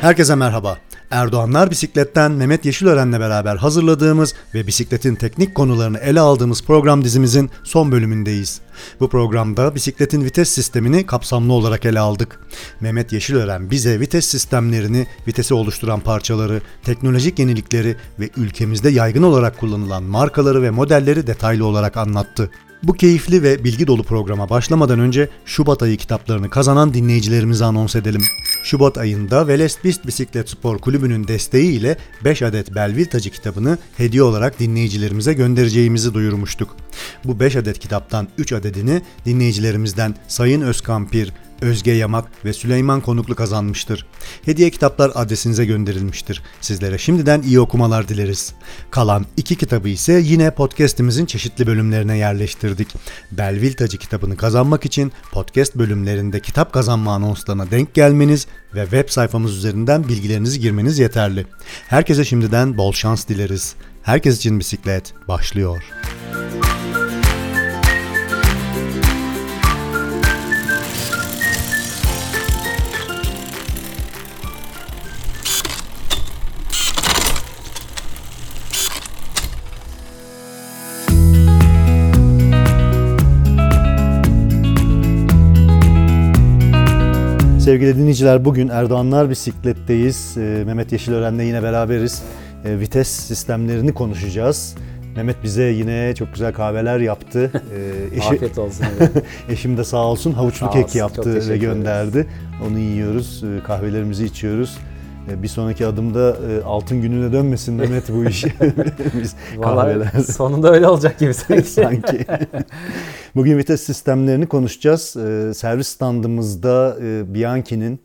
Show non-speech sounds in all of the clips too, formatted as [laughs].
Herkese merhaba. Erdoğanlar Bisiklet'ten Mehmet Yeşilören'le beraber hazırladığımız ve bisikletin teknik konularını ele aldığımız program dizimizin son bölümündeyiz. Bu programda bisikletin vites sistemini kapsamlı olarak ele aldık. Mehmet Yeşilören bize vites sistemlerini, vitesi oluşturan parçaları, teknolojik yenilikleri ve ülkemizde yaygın olarak kullanılan markaları ve modelleri detaylı olarak anlattı. Bu keyifli ve bilgi dolu programa başlamadan önce Şubat ayı kitaplarını kazanan dinleyicilerimizi anons edelim. Şubat ayında Velest Bisiklet Spor Kulübü'nün desteğiyle 5 adet Belville Tacı kitabını hediye olarak dinleyicilerimize göndereceğimizi duyurmuştuk. Bu 5 adet kitaptan 3 adedini dinleyicilerimizden Sayın Özkan Pir, Özge Yamak ve Süleyman Konuklu kazanmıştır. Hediye kitaplar adresinize gönderilmiştir. Sizlere şimdiden iyi okumalar dileriz. Kalan iki kitabı ise yine podcast'imizin çeşitli bölümlerine yerleştirdik. Belville Tacı kitabını kazanmak için podcast bölümlerinde kitap kazanma anonslarına denk gelmeniz ve web sayfamız üzerinden bilgilerinizi girmeniz yeterli. Herkese şimdiden bol şans dileriz. Herkes için bisiklet başlıyor. Sevgili dinleyiciler bugün Erdoğanlar Bisiklet'teyiz. Ee, Mehmet Yeşilören'le yine beraberiz. Ee, vites sistemlerini konuşacağız. Mehmet bize yine çok güzel kahveler yaptı. [laughs] Ee, eşi, Afiyet olsun. [laughs] eşim de sağ olsun havuçlu sağ kek olsun, yaptı ve gönderdi. Onu yiyoruz, e, kahvelerimizi içiyoruz. E, bir sonraki adımda e, altın gününe dönmesin Mehmet bu iş. [laughs] Biz kahveler. sonunda öyle olacak gibi sanki. [laughs] sanki. Bugün vites sistemlerini konuşacağız. E, servis standımızda Bianchi'nin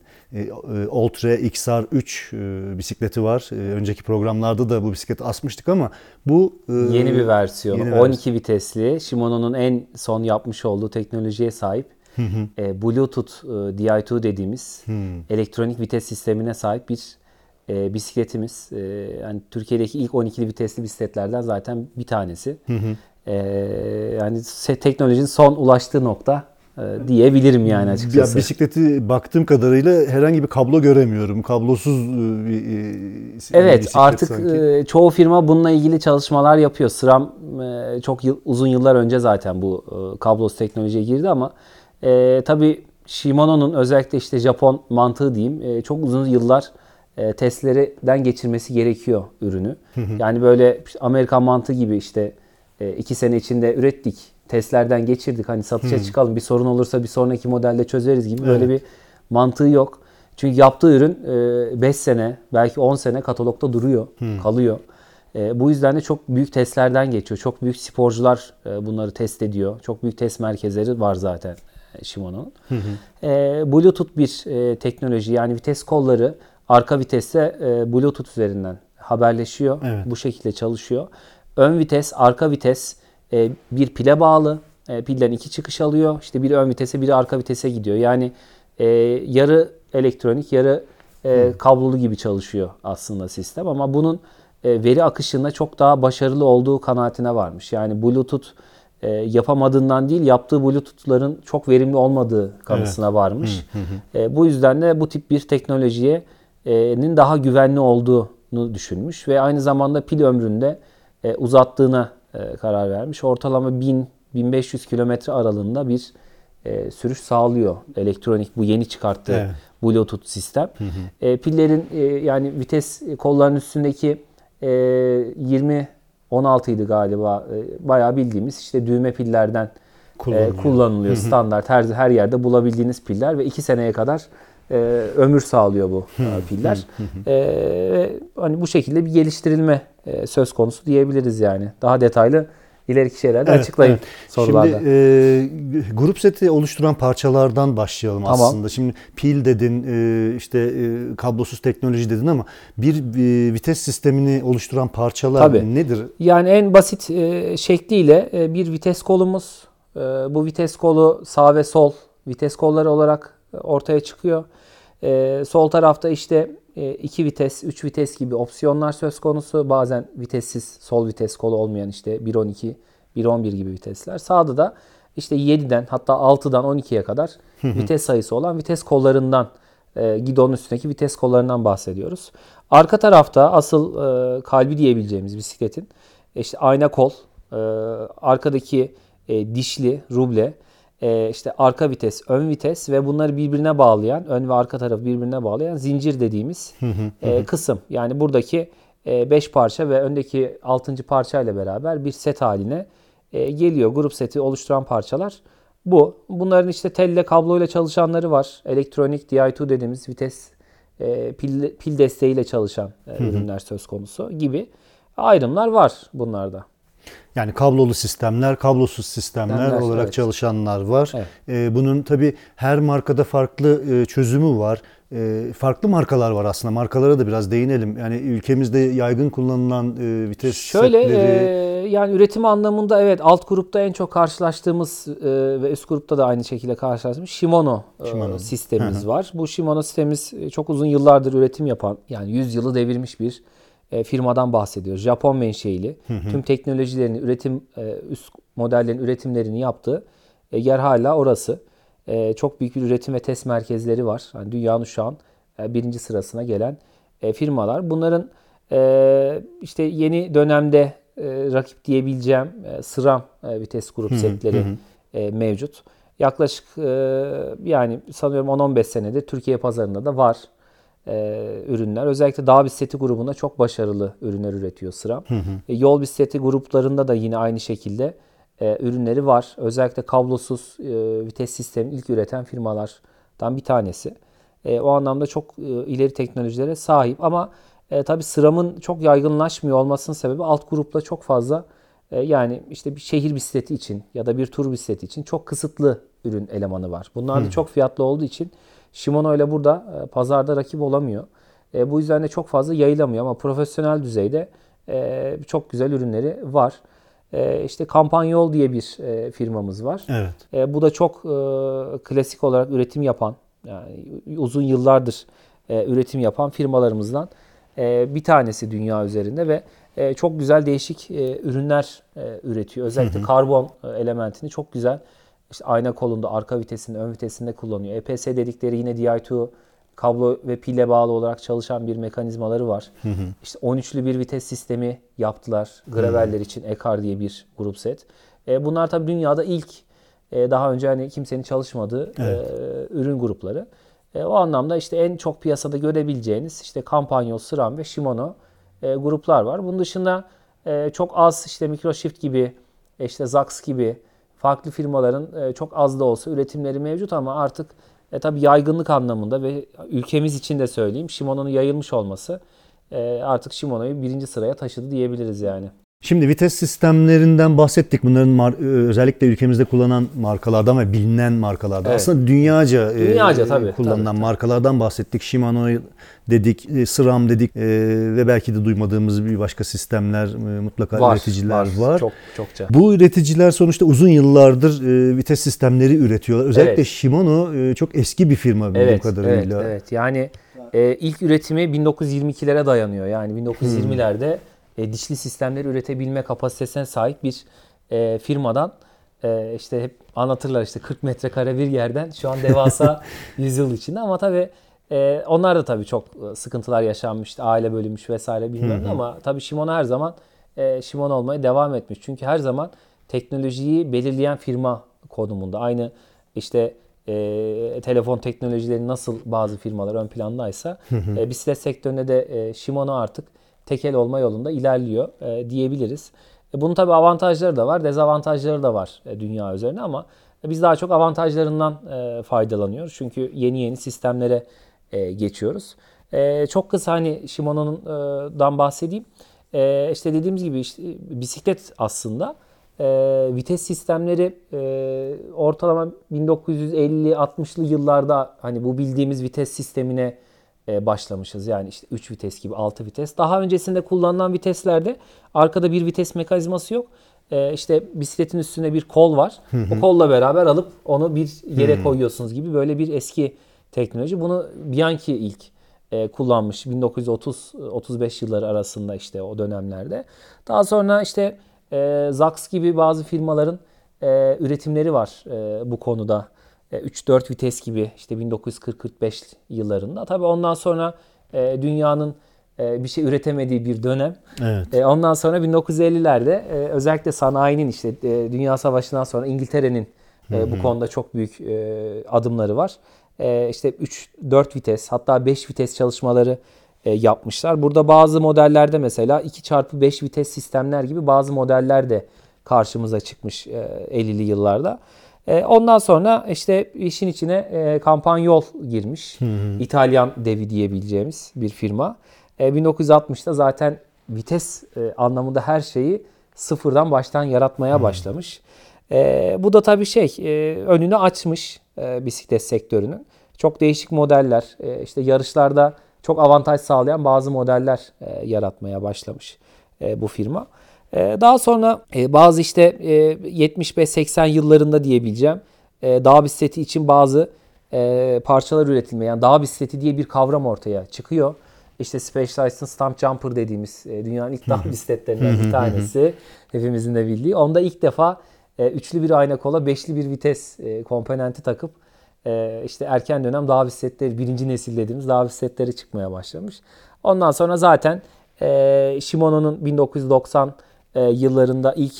Ultra XR3 bisikleti var. Önceki programlarda da bu bisikleti asmıştık ama bu yeni bir versiyon. Yeni 12 versiyon. vitesli. Shimano'nun en son yapmış olduğu teknolojiye sahip. E, Bluetooth e, Di2 dediğimiz elektronik vites sistemine sahip bir e, bisikletimiz. E, yani Türkiye'deki ilk 12'li vitesli bisikletlerden zaten bir tanesi. E, yani teknolojinin son ulaştığı nokta e, diyebilirim yani açıkçası. Ya bisikleti baktığım kadarıyla herhangi bir kablo göremiyorum. Kablosuz e, bir, e, Evet artık sanki. çoğu firma bununla ilgili çalışmalar yapıyor. Sıram çok yıl, uzun yıllar önce zaten bu kablosuz teknolojiye girdi ama e, tabii Shimano'nun özellikle işte Japon mantığı diyeyim e, çok uzun yıllar e, testlerden geçirmesi gerekiyor ürünü. yani böyle Amerikan mantığı gibi işte e, iki sene içinde ürettik, testlerden geçirdik hani satışa çıkalım bir sorun olursa bir sonraki modelde çözeriz gibi böyle bir mantığı yok. Çünkü yaptığı ürün 5 e, sene belki 10 sene katalogda duruyor, kalıyor. E, bu yüzden de çok büyük testlerden geçiyor. Çok büyük sporcular e, bunları test ediyor. Çok büyük test merkezleri var zaten Shimano'nun. E, Bluetooth bir e, teknoloji yani vites kolları arka vitese e, Bluetooth üzerinden haberleşiyor. Evet. Bu şekilde çalışıyor. Ön vites, arka vites e, bir pile bağlı. E, pilden iki çıkış alıyor. İşte biri ön vitese, biri arka vitese gidiyor. Yani e, yarı elektronik, yarı e, kablolu gibi çalışıyor aslında sistem. Ama bunun e, veri akışında çok daha başarılı olduğu kanaatine varmış. Yani Bluetooth e, yapamadığından değil yaptığı Bluetooth'ların çok verimli olmadığı kanısına evet. varmış. Hı hı. E, bu yüzden de bu tip bir teknolojiye'nin daha güvenli olduğunu düşünmüş ve aynı zamanda pil ömründe e, uzattığına e, karar vermiş. Ortalama 1000-1500 kilometre aralığında bir e, sürüş sağlıyor elektronik bu yeni çıkarttığı evet. Bluetooth sistem. Hı hı. E, pillerin e, yani vites kollarının üstündeki e, 20 16 idi galiba. E, bayağı bildiğimiz işte düğme pillerden e, kullanılıyor, kullanılıyor standart her her yerde bulabildiğiniz piller ve 2 seneye kadar e, ömür sağlıyor bu piller. e, hani bu şekilde bir geliştirilme e, söz konusu diyebiliriz yani. Daha detaylı ileriki şeylerde evet, açıklayayım evet. sorularda. Şimdi e, grup seti oluşturan parçalardan başlayalım tamam. aslında. Şimdi pil dedin, e, işte e, kablosuz teknoloji dedin ama bir e, vites sistemini oluşturan parçalar Tabii. nedir? Yani en basit e, şekliyle e, bir vites kolumuz. E, bu vites kolu sağ ve sol vites kolları olarak ortaya çıkıyor. E, sol tarafta işte 2 e, vites, 3 vites gibi opsiyonlar söz konusu. Bazen vitessiz sol vites kolu olmayan işte 1.12, 1.11 gibi vitesler. Sağda da işte 7'den hatta 6'dan 12'ye kadar vites sayısı olan vites kollarından e, gidonun üstündeki vites kollarından bahsediyoruz. Arka tarafta asıl e, kalbi diyebileceğimiz bisikletin işte ayna kol, e, arkadaki e, dişli ruble, e, işte arka vites, ön vites ve bunları birbirine bağlayan, ön ve arka tarafı birbirine bağlayan zincir dediğimiz e, kısım. Yani buradaki 5 parça ve öndeki 6. parça ile beraber bir set haline e, geliyor. Grup seti oluşturan parçalar bu. Bunların işte telle kabloyla çalışanları var. Elektronik DI2 dediğimiz vites e, pil, pil desteğiyle çalışan e, ürünler söz konusu gibi ayrımlar var bunlarda. Yani kablolu sistemler, kablosuz sistemler Sistemler, olarak evet. çalışanlar var. Evet. Ee, bunun tabii her markada farklı e, çözümü var. E, farklı markalar var aslında. Markalara da biraz değinelim. Yani ülkemizde yaygın kullanılan e, vites Şöyle setleri... e, yani üretim anlamında evet alt grupta en çok karşılaştığımız e, ve üst grupta da aynı şekilde karşılaştığımız Shimano, e, Shimano. sistemimiz var. Bu Shimano sistemimiz çok uzun yıllardır üretim yapan yani 100 yılı devirmiş bir firmadan bahsediyoruz. Japon menşeili. Tüm teknolojilerini, üretim e, üst modellerin üretimlerini yaptığı e, yer hala orası. E, çok büyük bir üretim ve test merkezleri var. Yani dünyanın şu an e, birinci sırasına gelen e, firmalar. Bunların e, işte yeni dönemde e, rakip diyebileceğim e, SRAM e, vites grup setleri e, mevcut. Yaklaşık e, yani sanıyorum 10-15 senedir Türkiye pazarında da var e, ürünler. Özellikle dağ bisikleti grubunda çok başarılı ürünler üretiyor SRAM. E, yol bisikleti gruplarında da yine aynı şekilde e, ürünleri var. Özellikle kablosuz e, vites sistemini ilk üreten firmalardan bir tanesi. E, o anlamda çok e, ileri teknolojilere sahip ama e, tabii SRAM'ın çok yaygınlaşmıyor olmasının sebebi alt grupla çok fazla e, yani işte bir şehir bisikleti için ya da bir tur bisikleti için çok kısıtlı ürün elemanı var. Bunlar da çok fiyatlı olduğu için Shimano ile burada e, pazarda rakip olamıyor. E, bu yüzden de çok fazla yayılamıyor ama profesyonel düzeyde e, çok güzel ürünleri var. E, işte Kampanyol diye bir e, firmamız var. Evet. E, bu da çok e, klasik olarak üretim yapan, yani uzun yıllardır e, üretim yapan firmalarımızdan e, bir tanesi dünya üzerinde ve e, çok güzel değişik e, ürünler e, üretiyor. Özellikle karbon e, elementini çok güzel işte ayna kolunda, arka vitesinde, ön vitesinde kullanıyor. EPS dedikleri yine Di2 kablo ve pille bağlı olarak çalışan bir mekanizmaları var. İşte 13'lü bir vites sistemi yaptılar. Graveller için Ekar diye bir grup set. E, bunlar tabii dünyada ilk e, daha önce hani kimsenin çalışmadığı e, ürün grupları. E, o anlamda işte en çok piyasada görebileceğiniz işte Campagno, SRAM ve Shimano e, gruplar var. Bunun dışında e, çok az işte Microshift gibi, e, işte Zax gibi farklı firmaların e, çok az da olsa üretimleri mevcut ama artık e, tabii yaygınlık anlamında ve ülkemiz için de söyleyeyim Shimano'nun yayılmış olması e, artık Shimano'yu birinci sıraya taşıdı diyebiliriz yani. Şimdi vites sistemlerinden bahsettik. Bunların e, özellikle ülkemizde kullanılan markalardan ve bilinen markalardan. Evet. Aslında dünyaca, e, Dünyaca tabii, kullanılan tabii, markalardan bahsettik. Shimano dedik, e, SRAM dedik e, ve belki de duymadığımız bir başka sistemler, e, mutlaka üreticiler var. Çok çokça. Bu üreticiler sonuçta uzun yıllardır e, vites sistemleri üretiyorlar. Özellikle Evet. Shimano e, çok eski bir firma bildiğim Evet, kadarıyla. evet, evet. Yani e, ilk üretimi 1922'lere dayanıyor. Yani 1920'lerde e, dişli sistemleri üretebilme kapasitesine sahip bir e, firmadan e, işte hep anlatırlar işte 40 metrekare bir yerden şu an devasa [laughs] yüzyıl içinde ama tabii e, onlar da tabii çok e, sıkıntılar yaşanmış, aile bölünmüş vesaire bilmem ne ama tabii Shimano her zaman e, Shimano olmaya devam etmiş. Çünkü her zaman teknolojiyi belirleyen firma konumunda. Aynı işte e, telefon teknolojileri nasıl bazı firmalar ön plandaysa e, bisiklet sektöründe de e, Shimano artık tekel olma yolunda ilerliyor e, diyebiliriz. E, bunun tabii avantajları da var, dezavantajları da var e, dünya üzerine ama biz daha çok avantajlarından e, faydalanıyoruz. Çünkü yeni yeni sistemlere e, geçiyoruz. E, çok kısa hani Shimano'dan bahsedeyim. E, işte dediğimiz gibi işte bisiklet aslında e, vites sistemleri e, ortalama 1950-60'lı yıllarda hani bu bildiğimiz vites sistemine e, başlamışız. Yani işte 3 vites gibi 6 vites. Daha öncesinde kullanılan viteslerde arkada bir vites mekanizması yok. E, işte bisikletin üstünde bir kol var. O kolla beraber alıp onu bir yere koyuyorsunuz gibi böyle bir eski teknoloji. Bunu Bianchi ilk e, kullanmış 1930-35 yılları arasında işte o dönemlerde. Daha sonra işte e, Zax gibi bazı firmaların e, üretimleri var e, bu konuda. 3-4 vites gibi işte 1940-45 yıllarında. Tabii ondan sonra e, dünyanın e, bir şey üretemediği bir dönem. Evet. E, ondan sonra 1950'lerde e, özellikle sanayinin işte e, Dünya Savaşı'ndan sonra İngiltere'nin e, bu konuda çok büyük e, adımları var. E, işte 3-4 vites hatta 5 vites çalışmaları e, yapmışlar. Burada bazı modellerde mesela 2x5 vites sistemler gibi bazı modeller de karşımıza çıkmış e, 50'li yıllarda. E, ondan sonra işte işin içine e, Campagnol girmiş. İtalyan devi diyebileceğimiz bir firma. E, 1960'da zaten vites e, anlamında her şeyi sıfırdan baştan yaratmaya başlamış. E, bu da tabii şey e, önünü açmış e, bisiklet sektörünün. Çok değişik modeller e, işte yarışlarda çok avantaj sağlayan bazı modeller e, yaratmaya başlamış e, bu firma. E, daha sonra e, bazı işte e, 75-80 yıllarında diyebileceğim e, dağ bisikleti için bazı e, parçalar üretilmeye yani dağ bisikleti diye bir kavram ortaya çıkıyor. İşte Specialized Stump Jumper dediğimiz e, dünyanın ilk dağ bisikletlerinden bir tanesi. Hepimizin de bildiği. Onda ilk defa e, üçlü bir ayna kola, beşli bir vites e, komponenti takıp e, işte erken dönem dağ bisikletleri, birinci nesil dediğimiz dağ bisikletleri çıkmaya başlamış. Ondan sonra zaten e, Shimano'nun 1990 e, yıllarında ilk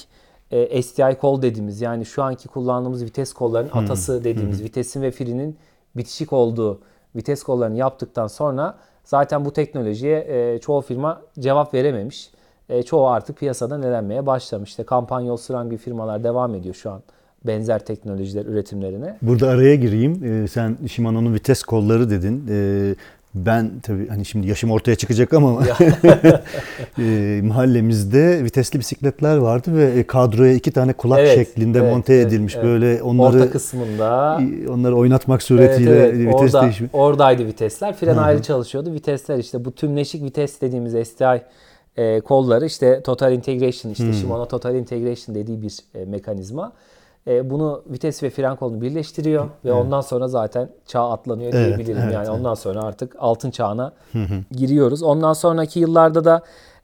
e, STI kol dediğimiz yani şu anki kullandığımız vites kollarının atası dediğimiz vitesin ve frinin bitişik olduğu vites kollarını yaptıktan sonra zaten bu teknolojiye e, çoğu firma cevap verememiş. E, çoğu artık piyasada elenmeye başlamış. İşte Campagnol, Sıran gibi firmalar devam ediyor şu an benzer teknolojiler üretimlerine. Burada araya gireyim. Ee, sen Shimano'nun vites kolları dedin. Ee, ben tabii hani şimdi yaşım ortaya çıkacak ama [laughs] e, mahallemizde vitesli bisikletler vardı ve e, kadroya iki tane kulak Evet, şeklinde evet, monte evet, edilmiş. evet. Böyle onları Orta kısmında onları oynatmak suretiyle Evet, evet. vites Orada, değişimi. Oradaydı vitesler. Fren ayrı çalışıyordu. Vitesler işte bu tümleşik vites dediğimiz STI e, kolları işte Total Integration işte Shimano Total Integration dediği bir e, mekanizma. E, bunu vites ve fren kolunu birleştiriyor ve ondan sonra zaten çağ atlanıyor Evet, diyebilirim. evet, yani evet. ondan sonra artık altın çağına giriyoruz. Ondan sonraki yıllarda da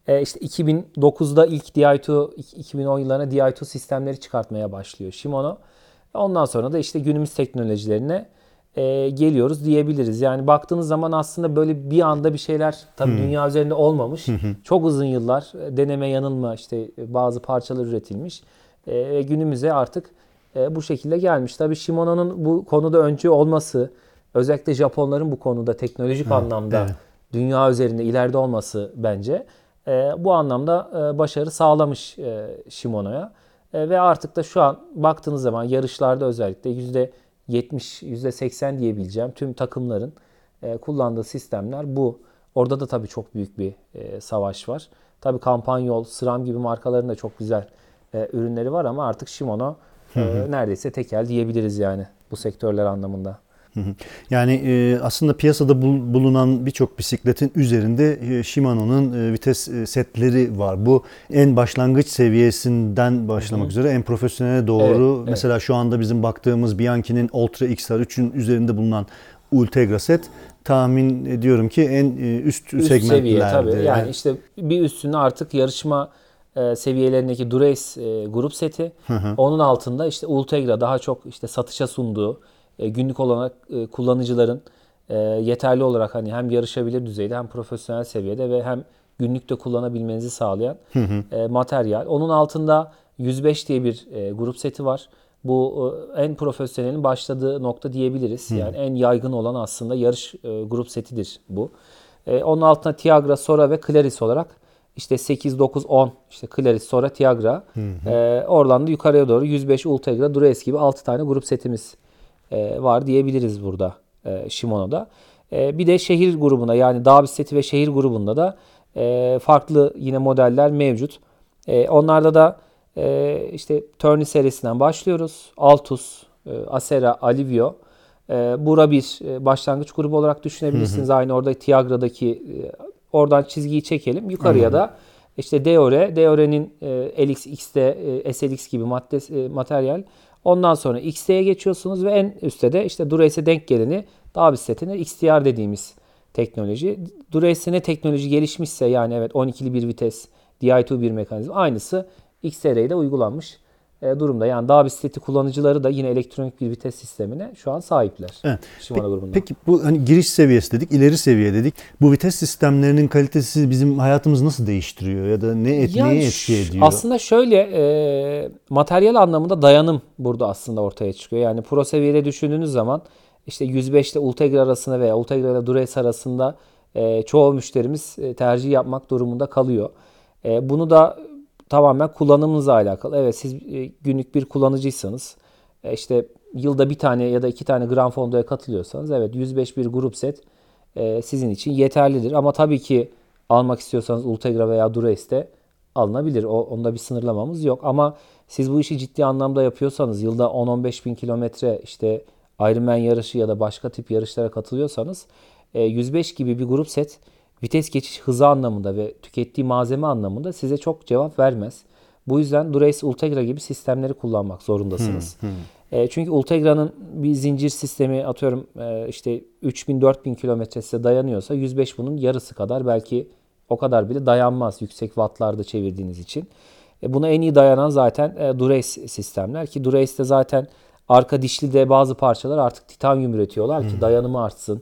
e, işte 2009'da ilk Di2 2010 yıllarına Di2 sistemleri çıkartmaya başlıyor Shimano. Ondan sonra da işte günümüz teknolojilerine e, geliyoruz diyebiliriz. Yani baktığınız zaman aslında böyle bir anda bir şeyler tabii dünya üzerinde olmamış. Çok uzun yıllar e, deneme yanılma işte bazı parçalar üretilmiş. E, günümüze artık e, bu şekilde gelmiş. Tabii Shimano'nun bu konuda öncü olması özellikle Japonların bu konuda teknolojik anlamda evet. dünya üzerinde ileride olması bence e, bu anlamda e, başarı sağlamış e, Shimano'ya. E, ve artık da şu an baktığınız zaman yarışlarda özellikle %70, %80 diyebileceğim tüm takımların e, kullandığı sistemler bu. Orada da tabii çok büyük bir e, savaş var. Tabii Campagnol, SRAM gibi markaların da çok güzel e, ürünleri var ama artık Shimano e, neredeyse tekel diyebiliriz yani bu sektörler anlamında. Yani e, aslında piyasada bul- bulunan birçok bisikletin üzerinde e, Shimano'nun e, vites e, setleri var. Bu en başlangıç seviyesinden başlamak üzere en profesyonele doğru. Evet, Mesela şu anda bizim baktığımız Bianchi'nin Ultra XR3'ün üzerinde bulunan Ultegra set tahmin ediyorum ki en e, üst, Üst segmentlerde. seviye tabii. Yani işte bir üstünde artık yarışma e, seviyelerindeki Durace e, grup seti. Onun altında işte Ultegra daha çok işte satışa sunduğu e, günlük olarak e, kullanıcıların e, yeterli olarak hani hem yarışabilir düzeyde hem profesyonel seviyede ve hem günlükte kullanabilmenizi sağlayan e, materyal. Onun altında 105 diye bir e, grup seti var. Bu e, en profesyonelin başladığı nokta diyebiliriz. Yani en yaygın olan aslında yarış e, grup setidir bu. E, onun altına Tiagra, Sora ve Claris olarak işte 8, 9, 10 işte Claris, Sora, Tiagra. E, oradan da yukarıya doğru 105 Ultegra, Durace gibi 6 tane grup setimiz e, var diyebiliriz burada e, Shimano'da. E, bir de şehir grubunda yani dağ bisikleti ve şehir grubunda da e, farklı yine modeller mevcut. E, onlarda da e, işte Tourney serisinden başlıyoruz. Altus, e, Acera, Alivio. E, Bura bir e, başlangıç grubu olarak düşünebilirsiniz. Aynı orada Tiagra'daki e, oradan çizgiyi çekelim. Yukarıya da işte Deore, Deore'nin e, LX, XT, e, SLX gibi madde, e, materyal. Ondan sonra XT'ye geçiyorsunuz ve en üstte de işte Durace'e denk geleni daha bisikletine XTR dediğimiz teknoloji. Durace'e ne teknoloji gelişmişse yani evet 12'li bir vites, Di2 bir mekanizma aynısı XTR'ye de uygulanmış durumda. Yani dağ bisikleti kullanıcıları da yine elektronik bir vites sistemine şu an sahipler. Evet. Shimano Peki, grubunda. peki bu hani giriş seviyesi dedik, ileri seviye dedik. Bu vites sistemlerinin kalitesi bizim hayatımızı nasıl değiştiriyor ya da ne et, Yani neye etki ediyor? Aslında şöyle e, materyal anlamında dayanım burada aslında ortaya çıkıyor. Yani pro seviyede düşündüğünüz zaman işte 105 ile Ultegra arasında veya Ultegra ile Durace arasında e, çoğu müşterimiz e, tercih yapmak durumunda kalıyor. E, bunu da tamamen kullanımınızla alakalı. Evet siz e, günlük bir kullanıcıysanız e, işte yılda bir tane ya da iki tane Gran Fondo'ya katılıyorsanız evet 105 bir grup set e, sizin için yeterlidir. Ama tabii ki almak istiyorsanız Ultegra veya Durace'de alınabilir. O, onda bir sınırlamamız yok. Ama siz bu işi ciddi anlamda yapıyorsanız yılda 10-15 bin kilometre işte Ironman yarışı ya da başka tip yarışlara katılıyorsanız e, 105 gibi bir grup set vites geçiş hızı anlamında ve tükettiği malzeme anlamında size çok cevap vermez. Bu yüzden Durace Ultegra gibi sistemleri kullanmak zorundasınız. E, çünkü Ultegra'nın bir zincir sistemi atıyorum e, işte 3000-4000 kilometre size dayanıyorsa 105 bunun yarısı kadar belki o kadar bile dayanmaz yüksek wattlarda çevirdiğiniz için. E, buna en iyi dayanan zaten e, Durace sistemler ki Durace'de zaten arka dişli de bazı parçalar artık titanyum üretiyorlar ki dayanımı artsın.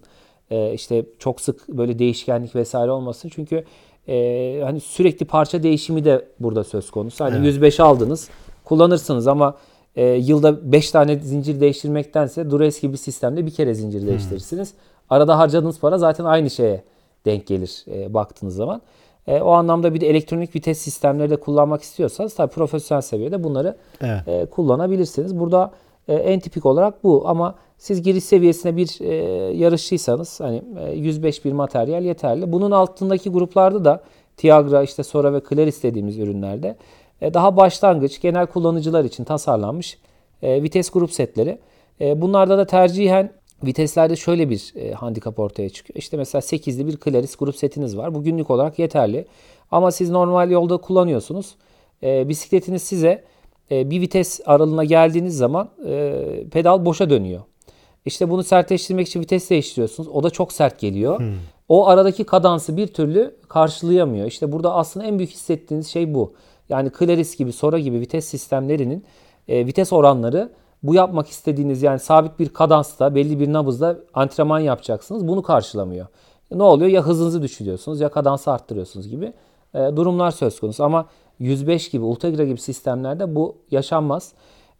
E, işte çok sık böyle değişkenlik vesaire olmasın. Çünkü e, hani sürekli parça değişimi de burada söz konusu. Hani 105 aldınız kullanırsınız ama e, yılda 5 tane zincir değiştirmektense Durace gibi sistemde bir kere zincir değiştirirsiniz. Arada harcadığınız para zaten aynı şeye denk gelir e, baktığınız zaman. E, o anlamda bir de elektronik vites sistemleri de kullanmak istiyorsanız tabii profesyonel seviyede bunları Evet. e, kullanabilirsiniz. Burada e, en tipik olarak bu ama siz giriş seviyesine bir e, yarışçıysanız hani e, 105 bir materyal yeterli. Bunun altındaki gruplarda da Tiagra, işte Sora ve Claris dediğimiz ürünlerde e, daha başlangıç genel kullanıcılar için tasarlanmış e, vites grup setleri. E, bunlarda da tercihen viteslerde şöyle bir e, handikap ortaya çıkıyor. İşte mesela 8'li bir Claris grup setiniz var. Bu günlük olarak yeterli. Ama siz normal yolda kullanıyorsunuz. E, bisikletiniz size e, bir vites aralığına geldiğiniz zaman e, pedal boşa dönüyor. İşte bunu sertleştirmek için vites değiştiriyorsunuz. O da çok sert geliyor. O aradaki kadansı bir türlü karşılayamıyor. İşte burada aslında en büyük hissettiğiniz şey bu. Yani Claris gibi, Sora gibi vites sistemlerinin e, vites oranları bu yapmak istediğiniz yani sabit bir kadansta, belli bir nabızda antrenman yapacaksınız. Bunu karşılamıyor. Ne oluyor? Ya hızınızı düşürüyorsunuz ya kadansı arttırıyorsunuz gibi e, durumlar söz konusu. Ama 105 gibi, Ultegra gibi sistemlerde bu yaşanmaz.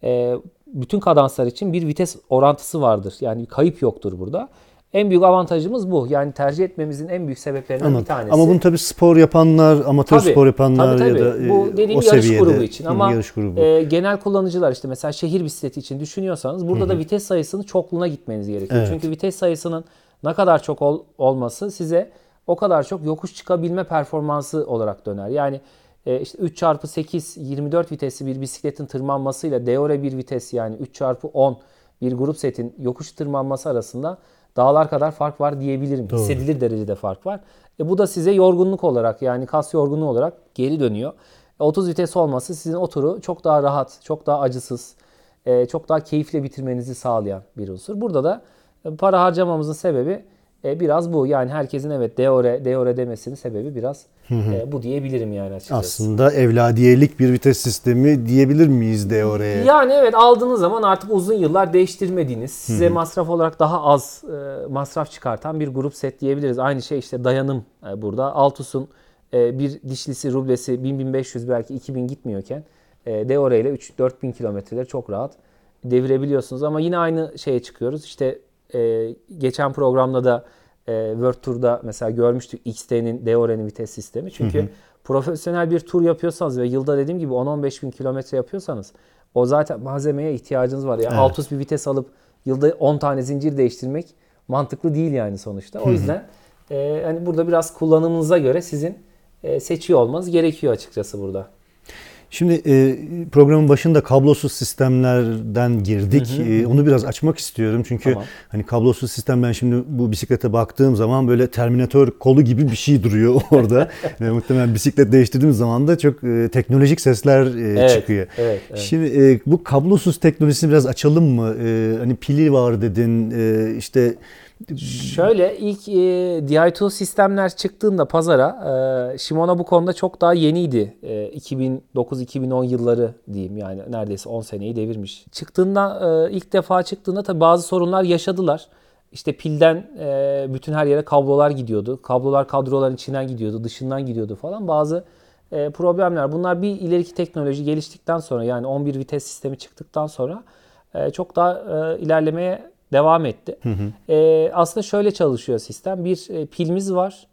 E, bütün kadanslar için bir vites orantısı vardır. Yani kayıp yoktur burada. En büyük avantajımız bu. Yani tercih etmemizin en büyük sebeplerinden Anladım. bir tanesi. Ama bunu tabii spor yapanlar, amatör Tabii, spor yapanlar tabii, ya tabii. da e, bu dediğim o yarış seviyede grubu için ama yarış grubu. e, genel kullanıcılar işte mesela şehir bisikleti için düşünüyorsanız burada da vites sayısını çokluğuna gitmeniz gerekiyor. Evet. Çünkü vites sayısının ne kadar çok ol- olması size o kadar çok yokuş çıkabilme performansı olarak döner. Yani e, işte 3 çarpı 8 24 vitesli bir bisikletin tırmanmasıyla Deore bir vites yani 3 çarpı 10 bir grup setin yokuş tırmanması arasında dağlar kadar fark var diyebilirim. Doğru. Hissedilir derecede fark var. E bu da size yorgunluk olarak yani kas yorgunluğu olarak geri dönüyor. E 30 vites olması sizin o turu çok daha rahat, çok daha acısız, e, çok daha keyifle bitirmenizi sağlayan bir unsur. Burada da e, para harcamamızın sebebi e, biraz bu. Yani herkesin evet Deore, Deore demesinin sebebi biraz e, bu diyebilirim yani açıkçası. Aslında evladiyelik bir vites sistemi diyebilir miyiz de oraya? Yani evet aldığınız zaman artık uzun yıllar değiştirmediğiniz, size masraf olarak daha az e, masraf çıkartan bir grup set diyebiliriz. Aynı şey işte dayanım e, burada. Altus'un e, bir dişlisi, rublesi 1000-1500 belki 2000 gitmiyorken e, Deore ile 3-4000 kilometreleri çok rahat devirebiliyorsunuz. Ama yine aynı şeye çıkıyoruz. İşte e, geçen programda da e, World Tour'da mesela görmüştük XT'nin Deore'nin vites sistemi. Çünkü profesyonel bir tur yapıyorsanız ve yılda dediğim gibi 10-15 bin kilometre yapıyorsanız o zaten malzemeye ihtiyacınız var. Yani Evet. Altus bir vites alıp yılda 10 tane zincir değiştirmek mantıklı değil yani sonuçta. O yüzden e, hani burada biraz kullanımınıza göre sizin e, seçiyor olmanız gerekiyor açıkçası burada. Şimdi e, programın başında kablosuz sistemlerden girdik. E, onu biraz açmak istiyorum. Çünkü Tamam. hani kablosuz sistem ben şimdi bu bisiklete baktığım zaman böyle Terminator kolu gibi bir şey duruyor [laughs] orada. [laughs] Ve muhtemelen bisiklet değiştirdiğimiz zaman da çok e, teknolojik sesler e, Evet, çıkıyor. evet, evet. Şimdi e, bu kablosuz teknolojisini biraz açalım mı? E, hani pili var dedin. E, işte Şöyle ilk e, Di2 sistemler çıktığında pazara e, Shimano bu konuda çok daha yeniydi. E, 2009-2010 yılları diyeyim yani neredeyse 10 seneyi devirmiş. Çıktığında e, ilk defa çıktığında tabii bazı sorunlar yaşadılar. İşte pilden e, bütün her yere kablolar gidiyordu. Kablolar kadroların içinden gidiyordu, dışından gidiyordu falan. Bazı e, problemler. Bunlar bir ileriki teknoloji geliştikten sonra yani 11 vites sistemi çıktıktan sonra e, çok daha e, ilerlemeye devam etti. E, aslında şöyle çalışıyor sistem. Bir e, pilimiz var.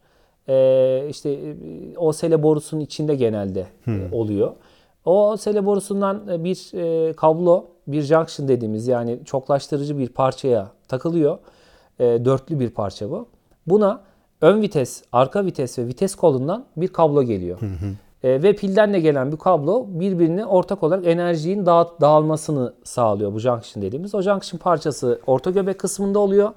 E, işte e, OSL borusunun içinde genelde e, oluyor. O OSL borusundan e, bir e, kablo, bir junction dediğimiz yani çoklaştırıcı bir parçaya takılıyor. E, dörtlü bir parça bu. Buna ön vites, arka vites ve vites kolundan bir kablo geliyor. E, ve pilden de gelen bir kablo birbirine ortak olarak enerjinin dağıt, dağılmasını sağlıyor bu junction dediğimiz. O junction parçası orta göbek kısmında oluyor.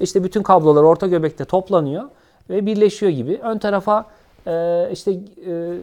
İşte bütün kablolar orta göbekte toplanıyor ve birleşiyor gibi. Ön tarafa e, işte e,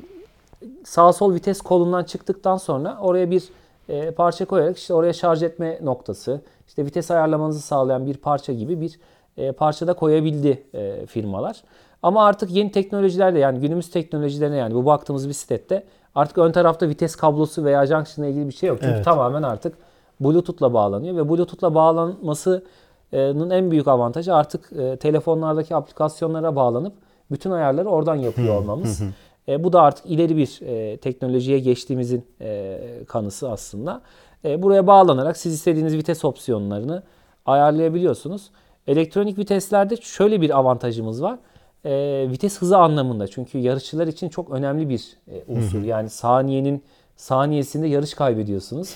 sağ sol vites kolundan çıktıktan sonra oraya bir e, parça koyarak işte oraya şarj etme noktası, işte vites ayarlamanızı sağlayan bir parça gibi bir e, parça da koyabildi e, firmalar. Ama artık yeni teknolojilerle yani günümüz teknolojilerine yani bu baktığımız bisiklette artık ön tarafta vites kablosu veya junction ile ilgili bir şey yok. Çünkü Evet. tamamen artık Bluetooth'la bağlanıyor ve Bluetooth'la bağlanmasının en büyük avantajı artık e, telefonlardaki aplikasyonlara bağlanıp bütün ayarları oradan yapıyor olmamız. E, bu da artık ileri bir e, teknolojiye geçtiğimizin e, kanısı aslında. E, buraya bağlanarak siz istediğiniz vites opsiyonlarını ayarlayabiliyorsunuz. Elektronik viteslerde şöyle bir avantajımız var. E, vites hızı anlamında çünkü yarışçılar için çok önemli bir e, unsur. Yani saniyenin saniyesinde yarış kaybediyorsunuz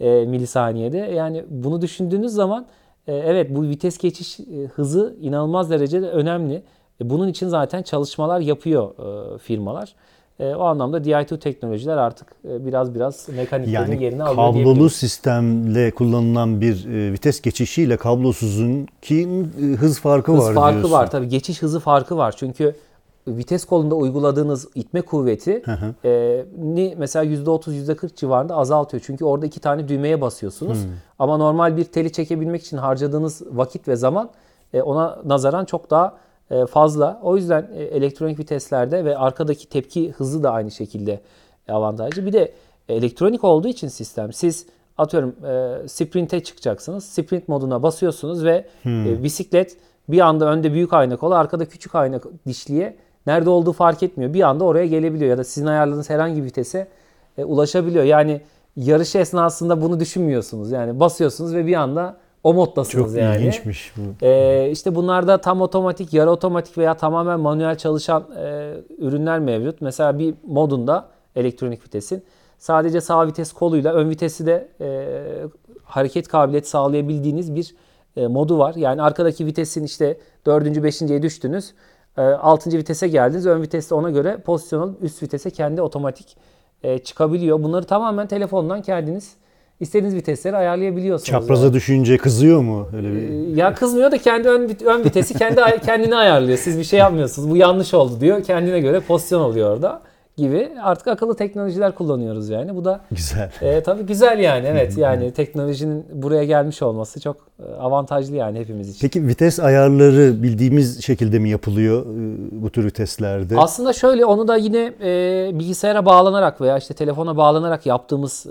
e, milisaniyede. Yani bunu düşündüğünüz zaman e, evet bu vites geçiş e, hızı inanılmaz derecede önemli. E, bunun için zaten çalışmalar yapıyor e, firmalar. E, o anlamda Di2 teknolojiler artık e, biraz biraz mekaniklerin Yani yerini alıyor kablolu sistemle kullanılan bir e, vites geçişiyle kablosuzun ki e, hız farkı Hız var farkı diyorsun. var tabii geçiş hızı farkı var. Çünkü vites kolunda uyguladığınız itme kuvveti e, ni mesela %30 %40 civarında azaltıyor. Çünkü orada iki tane düğmeye basıyorsunuz. Ama normal bir teli çekebilmek için harcadığınız vakit ve zaman e, ona nazaran çok daha fazla. O yüzden e, elektronik viteslerde ve arkadaki tepki hızı da aynı şekilde avantajlı. Bir de elektronik olduğu için sistem siz atıyorum e, sprinte çıkacaksınız. Sprint moduna basıyorsunuz ve e, bisiklet bir anda önde büyük ayna kola arkada küçük ayna dişliye nerede olduğu fark etmiyor. Bir anda oraya gelebiliyor ya da sizin ayarladığınız herhangi bir vitese e, ulaşabiliyor. Yani yarış esnasında bunu düşünmüyorsunuz. Yani basıyorsunuz ve bir anda o moddasınız Çok yani. ilginçmiş bu. Ee, işte bunlarda tam otomatik, yarı otomatik veya tamamen manuel çalışan e, ürünler mevcut. Mesela bir modunda elektronik vitesin sadece sağ vites koluyla ön vitesi de e, hareket kabiliyeti sağlayabildiğiniz bir e, modu var. Yani arkadaki vitesin işte 4. 5.ye düştünüz. 6. vitese geldiniz. Ön viteste ona göre pozisyon üst vitese kendi otomatik e, çıkabiliyor. Bunları tamamen telefondan kendiniz istediğiniz vitesleri ayarlayabiliyorsunuz. yani. Çapraza düşünce kızıyor mu? Öyle bir... Ya kızmıyor da kendi ön, ön vitesi kendi [laughs] kendine ayarlıyor. Siz bir şey yapmıyorsunuz. Bu yanlış oldu diyor. Kendine göre pozisyon oluyor orada gibi. Artık akıllı teknolojiler kullanıyoruz yani. Bu da Güzel. e, tabii güzel yani. [laughs] Evet yani teknolojinin buraya gelmiş olması çok e, avantajlı yani hepimiz için. Peki vites ayarları bildiğimiz şekilde mi yapılıyor e, bu tür viteslerde? Aslında şöyle onu da yine e, bilgisayara bağlanarak veya işte telefona bağlanarak yaptığımız e,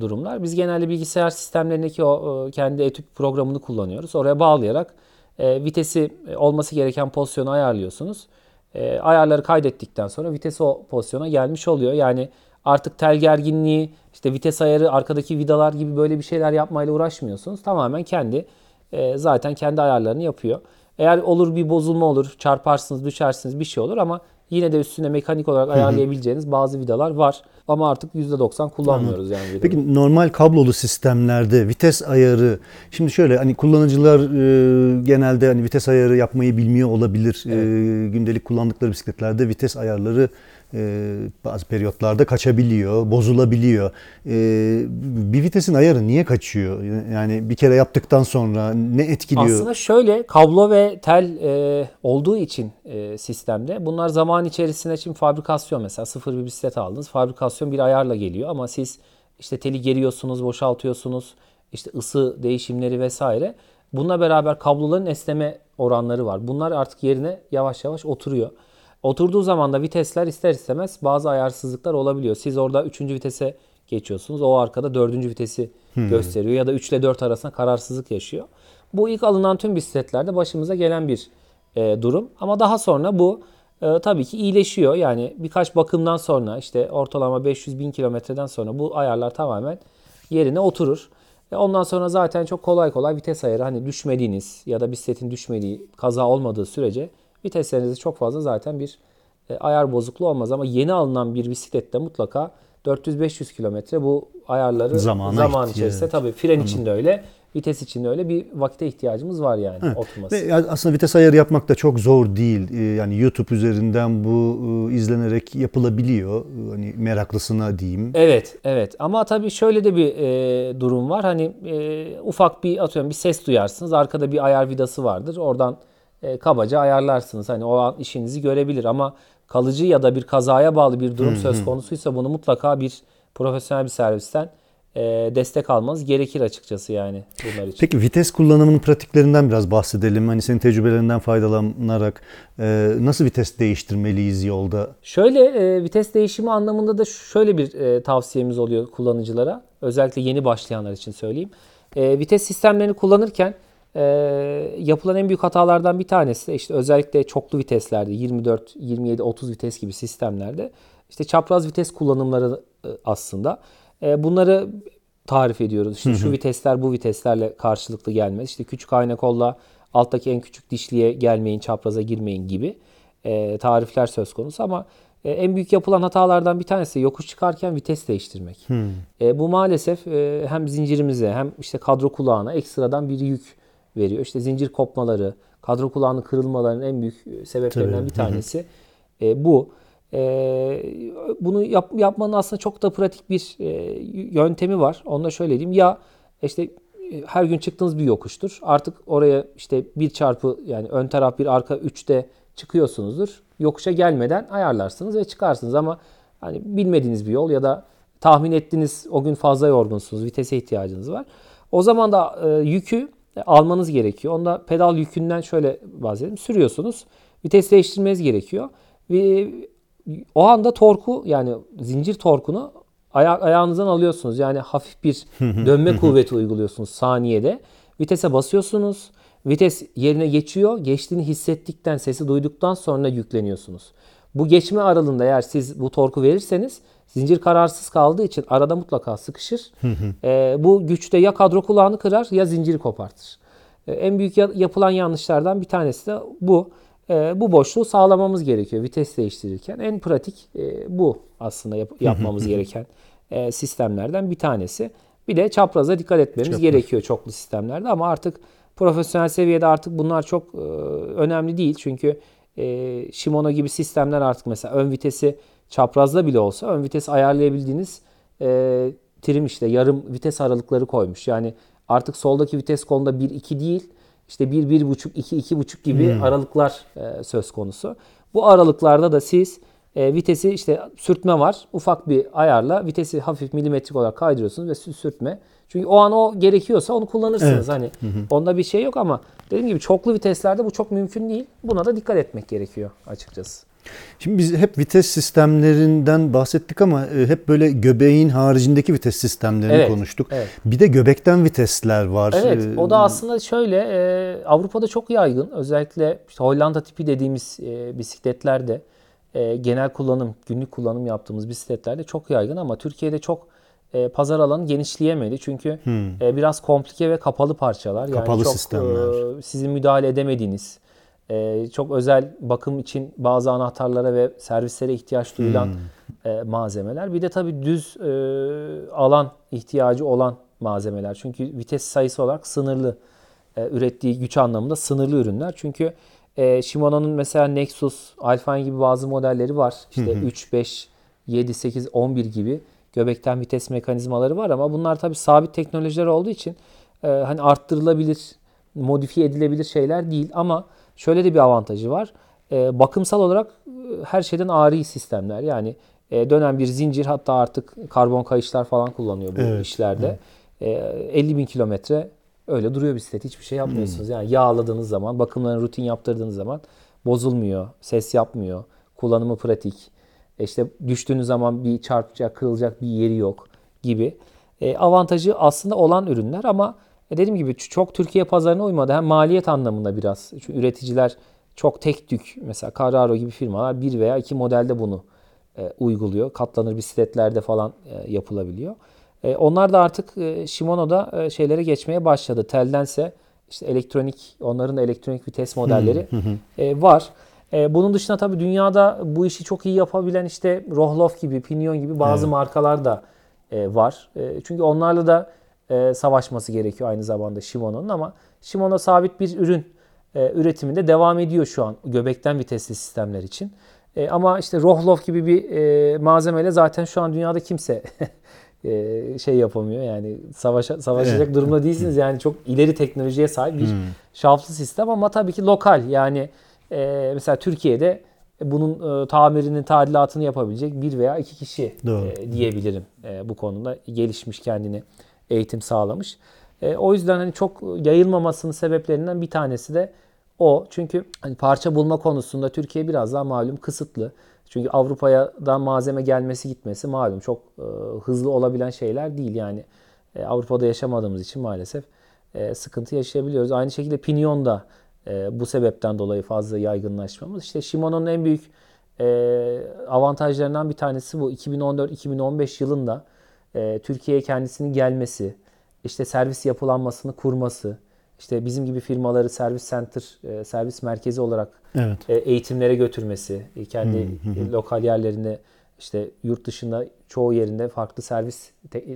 durumlar. Biz genelde bilgisayar sistemlerindeki o e, kendi etüt programını kullanıyoruz. Oraya bağlayarak e, vitesi e, olması gereken pozisyonu ayarlıyorsunuz. E, ayarları kaydettikten sonra vites o pozisyona gelmiş oluyor. Yani artık tel gerginliği, işte vites ayarı, arkadaki vidalar gibi böyle bir şeyler yapmayla uğraşmıyorsunuz. Tamamen kendi e, zaten kendi ayarlarını yapıyor. Eğer olur bir bozulma olur, çarparsınız, düşersiniz bir şey olur ama yine de üstüne mekanik olarak ayarlayabileceğiniz bazı vidalar var. Ama artık %90 kullanmıyoruz yani vidaları. Peki normal kablolu sistemlerde vites ayarı şimdi şöyle hani kullanıcılar e, genelde hani vites ayarı yapmayı bilmiyor olabilir. E, gündelik kullandıkları bisikletlerde vites ayarları e, bazı periyotlarda kaçabiliyor, bozulabiliyor. E, bir vitesin ayarı niye kaçıyor? Yani bir kere yaptıktan sonra ne etkiliyor? Aslında şöyle kablo ve tel e, olduğu için e, sistemde bunlar zaman içerisinde şimdi fabrikasyon mesela sıfır bir bisiklet aldınız. Fabrikasyon bir ayarla geliyor ama siz işte teli geriyorsunuz, boşaltıyorsunuz. işte ısı değişimleri vesaire. Bununla beraber kabloların esneme oranları var. Bunlar artık yerine yavaş yavaş oturuyor. Oturduğu zaman da vitesler ister istemez bazı ayarsızlıklar olabiliyor. Siz orada 3. vitese geçiyorsunuz. O arkada 4. vitesi gösteriyor ya da 3 ile 4 arasında kararsızlık yaşıyor. Bu ilk alınan tüm bisikletlerde başımıza gelen bir e, durum. Ama daha sonra bu e, tabii ki iyileşiyor. Yani birkaç bakımdan sonra işte ortalama 500 bin kilometreden sonra bu ayarlar tamamen yerine oturur. E, ondan sonra zaten çok kolay kolay vites ayarı hani düşmediğiniz ya da bisikletin düşmediği kaza olmadığı sürece viteslerinizde çok fazla zaten bir e, ayar bozukluğu olmaz. Ama yeni alınan bir bisiklette mutlaka 400-500 kilometre bu ayarları Zamana zaman ihtiyaç- içerisinde tabii fren için de öyle vites için de öyle bir vakite ihtiyacımız var yani oturması. Ve aslında vites ayarı yapmak da çok zor değil. Ee, Yani YouTube üzerinden bu e, izlenerek yapılabiliyor. Hani meraklısına diyeyim. Evet, evet. Ama tabii şöyle de bir e, durum var. Hani e, ufak bir atıyorum bir ses duyarsınız. Arkada bir ayar vidası vardır. Oradan e, kabaca ayarlarsınız. Hani o an işinizi görebilir ama kalıcı ya da bir kazaya bağlı bir durum söz konusuysa bunu mutlaka bir profesyonel bir servisten e, destek almanız gerekir açıkçası yani bunlar için. Peki vites kullanımının pratiklerinden biraz bahsedelim. Hani senin tecrübelerinden faydalanarak e, nasıl vites değiştirmeliyiz yolda? Şöyle e, vites değişimi anlamında da şöyle bir e, tavsiyemiz oluyor kullanıcılara. Özellikle yeni başlayanlar için söyleyeyim. E, vites sistemlerini kullanırken e, yapılan en büyük hatalardan bir tanesi işte özellikle çoklu viteslerde 24, 27, 30 vites gibi sistemlerde işte çapraz vites kullanımları e, aslında. E, bunları tarif ediyoruz. İşte şu vitesler bu viteslerle karşılıklı gelmez. İşte küçük ayna kolla alttaki en küçük dişliye gelmeyin, çapraza girmeyin gibi e, tarifler söz konusu ama e, en büyük yapılan hatalardan bir tanesi yokuş çıkarken vites değiştirmek. E, bu maalesef e, hem zincirimize hem işte kadro kulağına ekstradan bir yük veriyor. İşte zincir kopmaları, kadro kulağının kırılmalarının en büyük e, sebeplerinden Tabii. bir tanesi e, bu. E, bunu yap, yapmanın aslında çok da pratik bir e, yöntemi var. Onu da şöyle diyeyim. Ya işte e, her gün çıktığınız bir yokuştur. Artık oraya işte bir çarpı yani ön taraf bir arka 3'te çıkıyorsunuzdur. Yokuşa gelmeden ayarlarsınız ve çıkarsınız ama hani bilmediğiniz bir yol ya da tahmin ettiğiniz o gün fazla yorgunsunuz, vitese ihtiyacınız var. O zaman da e, yükü almanız gerekiyor. Onda pedal yükünden şöyle bahsedelim. Sürüyorsunuz. Vites değiştirmeniz gerekiyor. Ve o anda torku yani zincir torkunu aya- ayağınızdan alıyorsunuz. Yani hafif bir [laughs] dönme kuvveti uyguluyorsunuz saniyede. Vitese basıyorsunuz. Vites yerine geçiyor. Geçtiğini hissettikten, sesi duyduktan sonra yükleniyorsunuz. Bu geçme aralığında eğer siz bu torku verirseniz zincir kararsız kaldığı için arada mutlaka sıkışır. Ee, bu güçte ya kadro kulağını kırar ya zinciri kopartır. Ee, en büyük ya- yapılan yanlışlardan bir tanesi de bu. Ee, bu boşluğu sağlamamız gerekiyor vites değiştirirken. En pratik e, bu aslında yap- yapmamız gereken e, sistemlerden bir tanesi. Bir de çapraza dikkat etmemiz Çapraz. gerekiyor çoklu sistemlerde ama artık profesyonel seviyede artık bunlar çok e, önemli değil. Çünkü e, Shimano gibi sistemler artık mesela ön vitesi çaprazda bile olsa ön vitesi ayarlayabildiğiniz e, trim işte yarım vites aralıkları koymuş. Yani artık soldaki vites kolunda 1-2 değil işte 1-1.5, 2-2.5 gibi aralıklar e, söz konusu. Bu aralıklarda da siz e, vitesi işte sürtme var. Ufak bir ayarla vitesi hafif milimetrik olarak kaydırıyorsunuz ve sü- sürtme. Çünkü o an o gerekiyorsa onu kullanırsınız. Hani onda bir şey yok ama dediğim gibi çoklu viteslerde bu çok mümkün değil. Buna da dikkat etmek gerekiyor açıkçası. Şimdi biz hep vites sistemlerinden bahsettik ama e, hep böyle göbeğin haricindeki vites sistemlerini Evet, konuştuk. evet. Bir de göbekten vitesler var. Evet, Ee, o da aslında şöyle e, Avrupa'da çok yaygın. Özellikle işte Hollanda tipi dediğimiz e, bisikletlerde e, genel kullanım, günlük kullanım yaptığımız bisikletlerde çok yaygın ama Türkiye'de çok e, pazar alanı genişleyemedi. Çünkü e, biraz komplike ve kapalı parçalar. Yani Hmm. Kapalı çok sistemler. e, sizin müdahale edemediğiniz, e, çok özel bakım için bazı anahtarlara ve servislere ihtiyaç duyulan Hmm. e, malzemeler. Bir de tabii düz e, alan ihtiyacı olan malzemeler. Çünkü vites sayısı olarak sınırlı. E, ürettiği güç anlamında sınırlı ürünler. Çünkü e, Shimano'nun mesela Nexus, Alpine gibi bazı modelleri var. İşte 3, 5, 7, 8, 11 gibi göbekten vites mekanizmaları var ama bunlar tabii sabit teknolojiler olduğu için e, hani arttırılabilir, modifiye edilebilir şeyler değil ama şöyle de bir avantajı var. E, bakımsal olarak e, her şeyden ağrı sistemler. Yani e, dönen bir zincir hatta artık karbon kayışlar falan kullanıyor bu Evet, işlerde. E, 50 bin kilometre öyle duruyor bisiklet. Hiçbir şey yapmıyorsunuz. Hmm. Yani yağladığınız zaman, bakımlarını rutin yaptırdığınız zaman bozulmuyor, ses yapmıyor, kullanımı pratik. E İşte düştüğünüz zaman bir çarpacak, kırılacak bir yeri yok gibi. E, avantajı aslında olan ürünler ama e, dediğim gibi çok Türkiye pazarına uymadı. Hem maliyet anlamında biraz. Çünkü üreticiler çok tek tük mesela Carraro gibi firmalar bir veya iki modelde bunu e, uyguluyor. Katlanır bisikletlerde falan e, yapılabiliyor. E, onlar da artık e, Shimano'da e, şeylere geçmeye başladı. Teldense işte elektronik, onların da elektronik vites modelleri e, var. E, bunun dışında tabii dünyada bu işi çok iyi yapabilen işte Rohloff gibi, Pinion gibi bazı markalar da e, var. E, çünkü onlarla da e, savaşması gerekiyor aynı zamanda Shimano'nun ama Shimano sabit bir ürün e, üretiminde devam ediyor şu an göbekten vitesli sistemler için. E, ama işte Rohloff gibi bir e, malzemeyle zaten şu an dünyada kimse [laughs] e, şey yapamıyor. Yani savaşa, savaşacak durumda değilsiniz. Yani çok ileri teknolojiye sahip bir şaftlı sistem ama tabii ki lokal. Yani e, mesela Türkiye'de bunun e, tamirini, tadilatını yapabilecek bir veya iki kişi Doğru. e, diyebilirim e, bu konuda. Gelişmiş kendini eğitim sağlamış. E, o yüzden hani çok yayılmamasının sebeplerinden bir tanesi de o. Çünkü hani parça bulma konusunda Türkiye biraz daha malum kısıtlı. Çünkü Avrupa'dan malzeme gelmesi gitmesi malum çok e, hızlı olabilen şeyler değil. Yani e, Avrupa'da yaşamadığımız için maalesef e, sıkıntı yaşayabiliyoruz. Aynı şekilde Pinion da e, bu sebepten dolayı fazla yaygınlaşmamız. İşte Shimano'nun en büyük e, avantajlarından bir tanesi bu. 2014-2015 yılında e, Türkiye'ye kendisinin gelmesi, işte servis yapılanmasını kurması, işte bizim gibi firmaları servis center, e, servis merkezi olarak Evet. e, eğitimlere götürmesi, e, kendi e, lokal yerlerinde işte yurt dışında çoğu yerinde farklı servis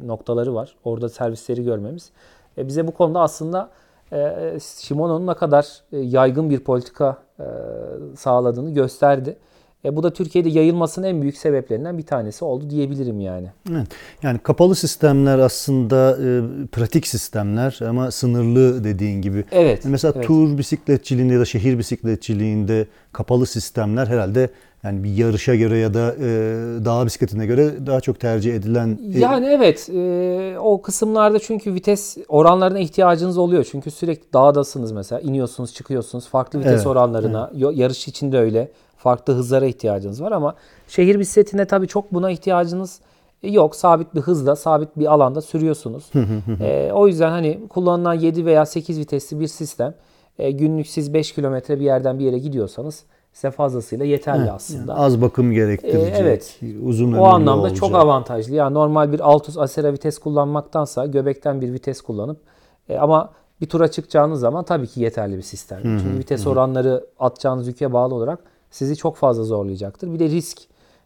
noktaları var. Orada servisleri görmemiz e, bize bu konuda aslında e, Shimano'nun ne kadar e, yaygın bir politika e, sağladığını gösterdi. E, bu da Türkiye'de yayılmasının en büyük sebeplerinden bir tanesi oldu diyebilirim yani. Evet. Yani kapalı sistemler aslında e, pratik sistemler ama sınırlı dediğin gibi. Evet. Mesela evet. tur bisikletçiliğinde ya da şehir bisikletçiliğinde kapalı sistemler herhalde yani bir yarışa göre ya da e, dağ bisikletine göre daha çok tercih edilen e, Yani evet e, o kısımlarda çünkü vites oranlarına ihtiyacınız oluyor. Çünkü sürekli dağdasınız mesela iniyorsunuz çıkıyorsunuz farklı vites Evet, oranlarına yo- yarış için de öyle farklı hızlara ihtiyacınız var ama şehir bisikletinde tabii çok buna ihtiyacınız yok. Sabit bir hızda sabit bir alanda sürüyorsunuz. E, o yüzden hani kullanılan 7 veya 8 vitesli bir sistem e, günlük siz 5 kilometre bir yerden bir yere gidiyorsanız size fazlasıyla yeterli aslında. az bakım gerektirecek, E, evet. uzun ömürlü O anlamda olacak. çok avantajlı. Yani normal bir Altus Acera vites kullanmaktansa göbekten bir vites kullanıp e, ama bir tura çıkacağınız zaman tabii ki yeterli bir sistem. Çünkü vites oranları atacağınız yüke bağlı olarak sizi çok fazla zorlayacaktır. Bir de risk.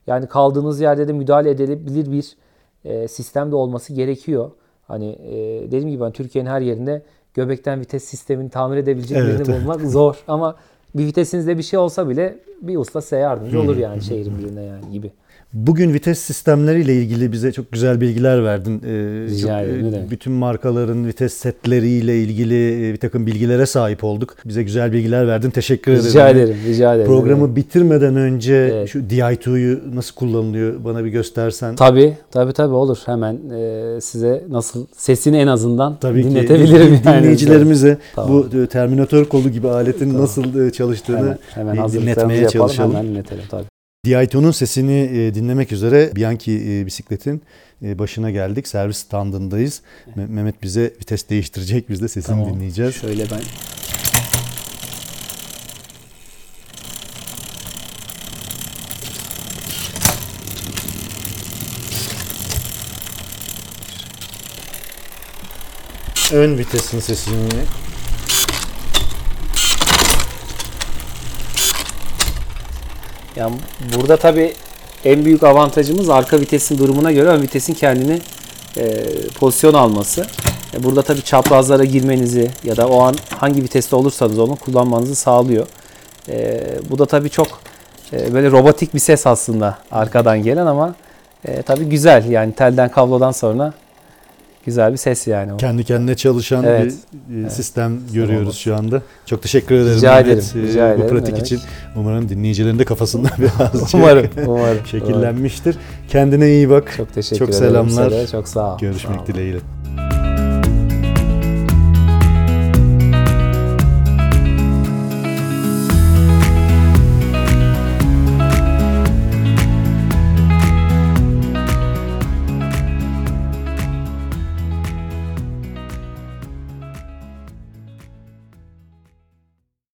Yani kaldığınız yerde de müdahale edilebilir bir e, sistem de olması gerekiyor. Hani e, dediğim gibi ben Türkiye'nin her yerinde göbekten vites sistemini tamir edebilecek Evet. birini bulmak [laughs] zor. Ama bir vitesinizde bir şey olsa bile bir usta size yardımcı olur yani şehrin birine yani gibi. Bugün vites sistemleriyle ilgili bize çok güzel bilgiler verdin. Ee, Rica ederim, e, bütün markaların vites setleriyle ilgili e, bir takım bilgilere sahip olduk. Bize güzel bilgiler verdin. Teşekkür ederim. Rica ederim, rica ederim. Programı bitirmeden önce Evet. şu Di2'yu nasıl kullanılıyor bana bir göstersen. Tabii, tabii tabii olur. Hemen e, size nasıl sesini en azından Tabii dinletebilirim ki yani. dinleyicilerimize [laughs] Tamam. bu Terminator kolu gibi aletin nasıl e, çalıştığını hemen, hemen dinletmeye yapalım, çalışalım. hemen dinletelim tabii. Di2'nun sesini e, dinlemek üzere Bianchi e, bisikletin e, başına geldik. Servis standındayız. Me- Mehmet bize vites değiştirecek. Biz de sesini Tamam. dinleyeceğiz. Şöyle ben Ön vitesin sesini Yani burada tabii en büyük avantajımız arka vitesin durumuna göre ön vitesin kendini e, pozisyon alması. E, burada tabii çaprazlara girmenizi ya da o an hangi viteste olursanız onu kullanmanızı sağlıyor. E, bu da tabii çok e, böyle robotik bir ses aslında arkadan gelen ama e, tabii güzel yani telden kablodan sonra güzel bir ses yani o. kendi kendine çalışan Evet. bir e, sistem görüyoruz şu anda. Çok teşekkür ederim Rica ederim, e, rica bu ederim. pratik Ne demek. için. Umarım dinleyicilerin de kafasında [laughs] birazcık Umarım, umarım. şekillenmiştir. Kendine iyi bak. Çok teşekkür Çok ederim. selamlar. size. Çok sağ ol. Görüşmek Sağ ol. dileğiyle.